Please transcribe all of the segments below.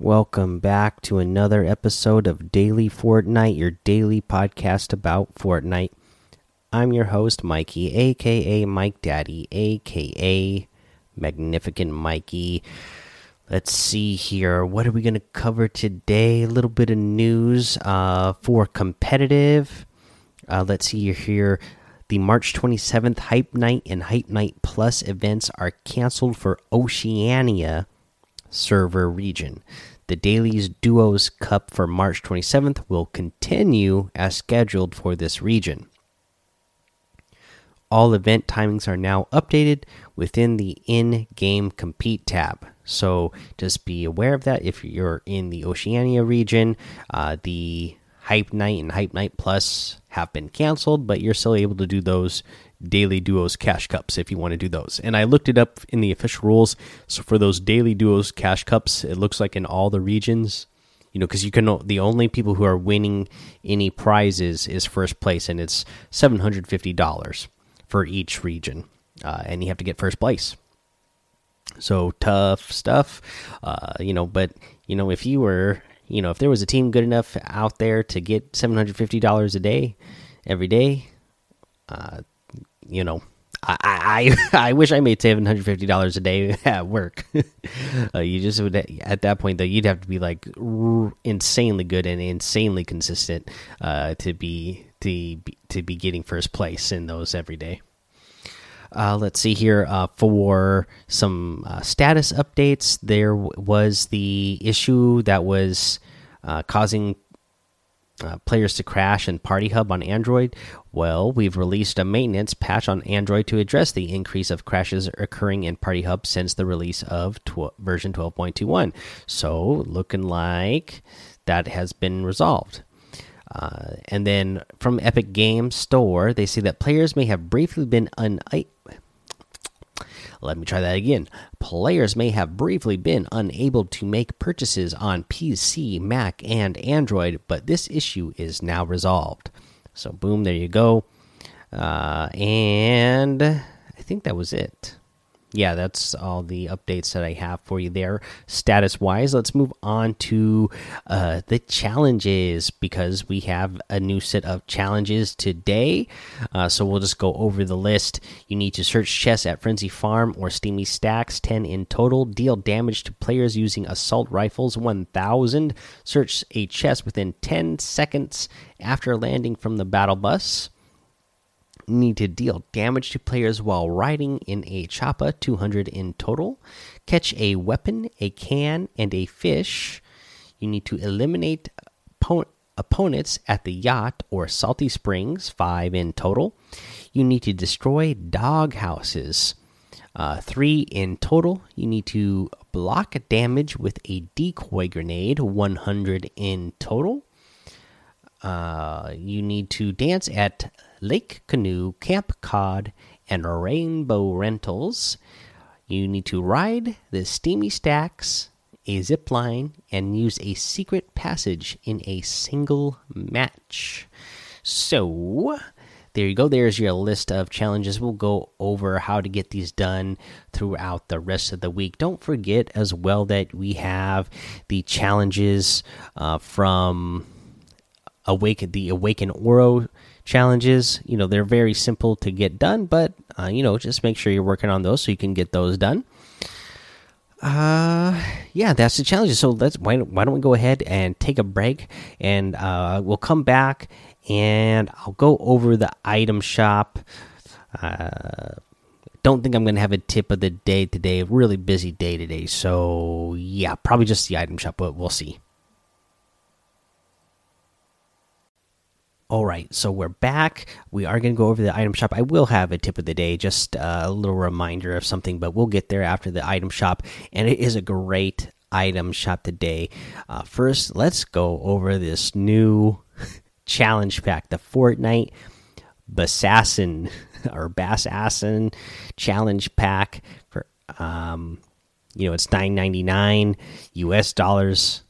Welcome back to another episode of Daily Fortnite, your daily podcast about Fortnite. I'm your host, Mikey, aka Mike Daddy, aka Magnificent Mikey. Let's see here. What are we going to cover today? A little bit of news uh, for competitive. Uh, let's see here. The March 27th Hype Night and Hype Night Plus events are canceled for Oceania server region. The Dailies Duos Cup for March 27th will continue as scheduled for this region. All event timings are now updated within the in game compete tab. So just be aware of that if you're in the Oceania region. Uh, the Hype Night and Hype Night Plus have been canceled, but you're still able to do those daily duos cash cups if you want to do those. And I looked it up in the official rules. So for those daily duos cash cups, it looks like in all the regions, you know, because you can the only people who are winning any prizes is first place, and it's seven hundred fifty dollars for each region, uh, and you have to get first place. So tough stuff, uh, you know. But you know, if you were, you know, if there was a team good enough out there to get seven hundred fifty dollars a day, every day, uh, you know, I I I wish I made seven hundred fifty dollars a day at work. uh, you just would at that point though you'd have to be like insanely good and insanely consistent uh, to be to be, to be getting first place in those every day. Uh, let's see here uh, for some uh, status updates. There was the issue that was uh, causing uh, players to crash in Party Hub on Android. Well, we've released a maintenance patch on Android to address the increase of crashes occurring in Party Hub since the release of tw version 12.21. So, looking like that has been resolved. Uh, and then from Epic Games Store, they say that players may have briefly been un let me try that again. Players may have briefly been unable to make purchases on PC, Mac, and Android, but this issue is now resolved. So, boom, there you go. Uh, and I think that was it yeah, that's all the updates that I have for you there, status wise. Let's move on to uh, the challenges because we have a new set of challenges today. Uh, so we'll just go over the list. You need to search chests at Frenzy Farm or Steamy Stacks, 10 in total. Deal damage to players using assault rifles, 1000. Search a chest within 10 seconds after landing from the battle bus need to deal damage to players while riding in a choppa, 200 in total. Catch a weapon, a can, and a fish. You need to eliminate opponents at the yacht or salty springs, 5 in total. You need to destroy dog houses, uh, 3 in total. You need to block damage with a decoy grenade, 100 in total. Uh, you need to dance at Lake Canoe, Camp Cod, and Rainbow Rentals. You need to ride the Steamy Stacks, a zip line, and use a secret passage in a single match. So, there you go. There's your list of challenges. We'll go over how to get these done throughout the rest of the week. Don't forget as well that we have the challenges uh, from Awaken the Awaken Oro challenges. You know, they're very simple to get done, but uh, you know, just make sure you're working on those so you can get those done. Uh, yeah, that's the challenges. So let's why, why don't we go ahead and take a break, and uh, we'll come back and I'll go over the item shop. Uh, don't think I'm gonna have a tip of the day today. Really busy day today, so yeah, probably just the item shop, but we'll see. All right, so we're back. We are going to go over the item shop. I will have a tip of the day, just a little reminder of something, but we'll get there after the item shop. And it is a great item shop today. Uh, first, let's go over this new challenge pack the Fortnite Bassassin or Bassassin challenge pack for, um, you know, it's nine ninety nine US dollars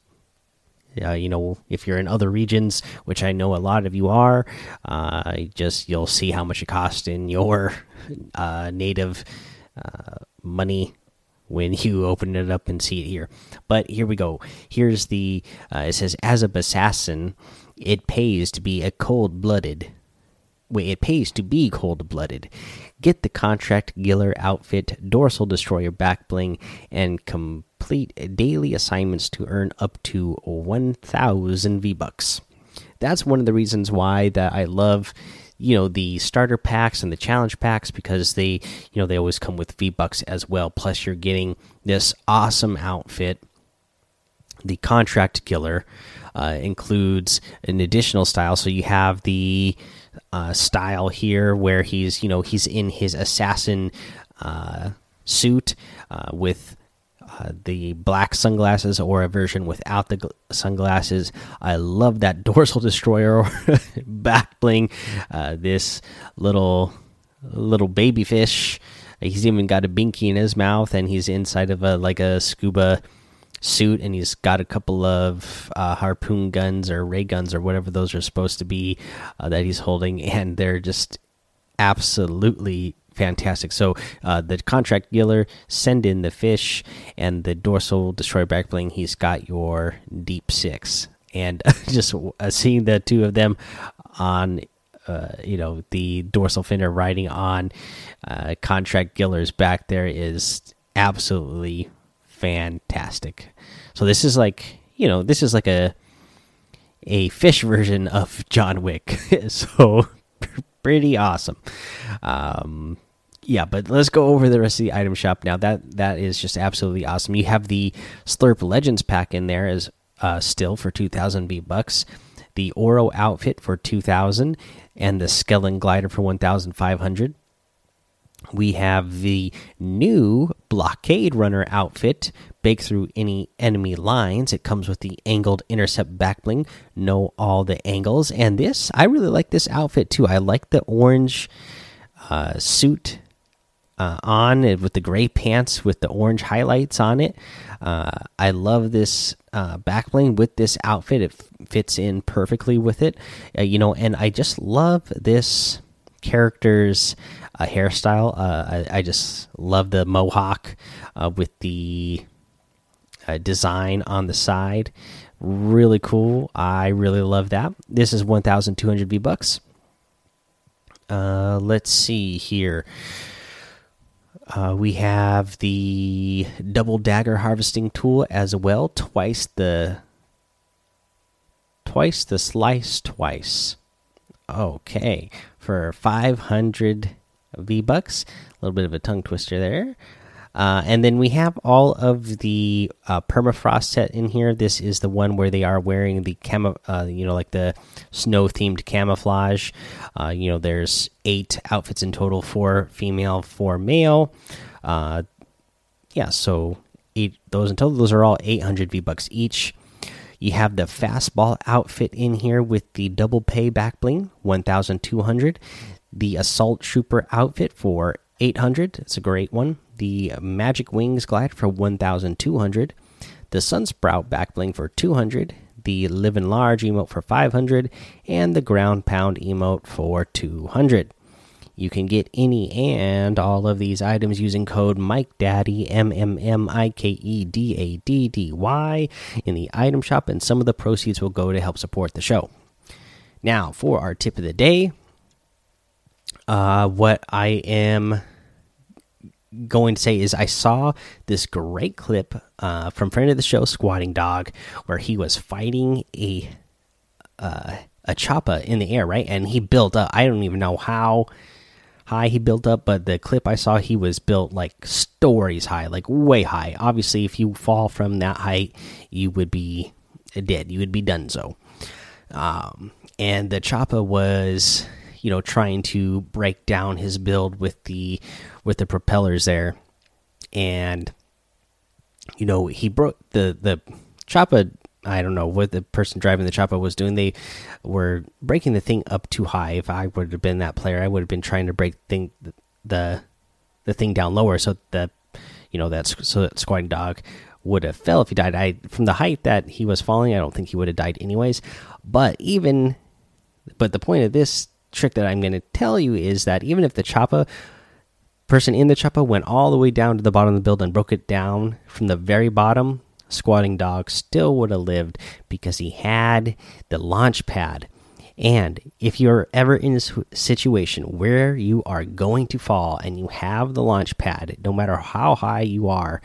uh, you know, if you're in other regions, which I know a lot of you are, uh, just you'll see how much it costs in your uh, native uh, money when you open it up and see it here. But here we go. Here's the uh, it says as a assassin, it pays to be a cold blooded. Wait, it pays to be cold blooded. Get the contract Giller outfit, dorsal destroyer back bling, and complete daily assignments to earn up to 1,000 V bucks. That's one of the reasons why that I love you know the starter packs and the challenge packs because they you know they always come with V bucks as well. Plus, you're getting this awesome outfit. The contract killer uh, includes an additional style, so you have the uh, style here where he's you know he's in his assassin uh, suit uh, with uh, the black sunglasses or a version without the sunglasses. I love that dorsal destroyer back bling. Uh, this little little baby fish. He's even got a binky in his mouth, and he's inside of a like a scuba suit, and he's got a couple of uh, harpoon guns or ray guns or whatever those are supposed to be uh, that he's holding, and they're just absolutely fantastic. So uh, the contract dealer send in the fish and the dorsal destroy back bling. He's got your deep six, and just uh, seeing the two of them on. Uh, you know the dorsal finner riding on uh, contract Giller's back there is absolutely fantastic. So this is like you know this is like a a fish version of John Wick. so pretty awesome. Um, yeah, but let's go over the rest of the item shop now. That that is just absolutely awesome. You have the Slurp Legends pack in there as uh, still for two thousand V bucks, the Oro outfit for two thousand, and the Skellen glider for one thousand five hundred. We have the new Blockade Runner outfit, baked through any enemy lines. It comes with the angled intercept backbling, know all the angles. And this, I really like this outfit too. I like the orange uh, suit uh, on it with the gray pants with the orange highlights on it. Uh, I love this uh, with this outfit. It fits in perfectly with it, uh, you know. And I just love this character's uh, hairstyle. Uh, I, I, just love the mohawk with the design on the side. Really cool. I really love that. This is 1,200 V bucks. let's see here. Uh, we have the double dagger harvesting tool as well. Twice the twice the slice twice. Okay, for 500 V bucks. A little bit of a tongue twister there. Uh, and then we have all of the uh, permafrost set in here. This is the one where they are wearing the camo, uh, you know, like the snow themed camouflage. Uh, you know, there's eight outfits in total: four female, four male. Uh, yeah, so eight those in total. Those are all 800 V bucks each. You have the fastball outfit in here with the double pay back bling, 1,200. The assault trooper outfit for 800. It's a great one the Magic Wings Glide for 1,200, the Sunsprout Backbling for 200, the Live and Large emote for 500, and the Ground Pound emote for 200. You can get any and all of these items using code MikeDaddy M M M I K E D A D D Y in the item shop, and some of the proceeds will go to help support the show. Now, for our tip of the day, uh, what I am going to say is I saw this great clip uh, from friend of the show, Squatting Dog, where he was fighting a uh, a choppa in the air, right? And he built up. I don't even know how high he built up, but the clip I saw, he was built like stories high, like way high. Obviously, if you fall from that height, you would be dead. You would be done so. Um, and the choppa was you know trying to break down his build with the with the propellers there and you know he broke the the choppa I don't know what the person driving the choppa was doing. They were breaking the thing up too high. If I would have been that player, I would have been trying to break thing the the thing down lower so that you know that's so that squatting dog would have fell if he died. I from the height that he was falling, I don't think he would have died anyways. But even but the point of this trick that I'm going to tell you is that even if the Choppa person in the chopper went all the way down to the bottom of the build and broke it down from the very bottom, squatting dog still would have lived because he had the launch pad. And if you're ever in a situation where you are going to fall and you have the launch pad, no matter how high you are,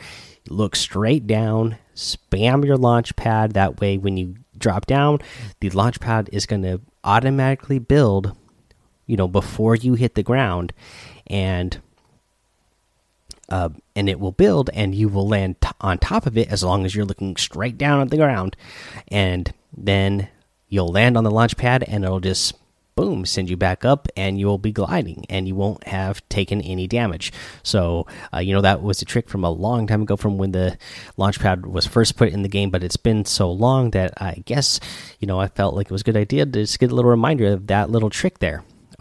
look straight down, spam your launch pad. That way, when you drop down, the launch pad is going to automatically build, you know, before you hit the ground. And uh, and it will build, and you will land on top of it as long as you're looking straight down at the ground. And then you'll land on the launch pad, and it'll just boom send you back up and you'll be gliding and you won't have taken any damage so uh, you know that was a trick from a long time ago from when the launch pad was first put in the game but it's been so long that i guess you know i felt like it was a good idea to just get a little reminder of that little trick there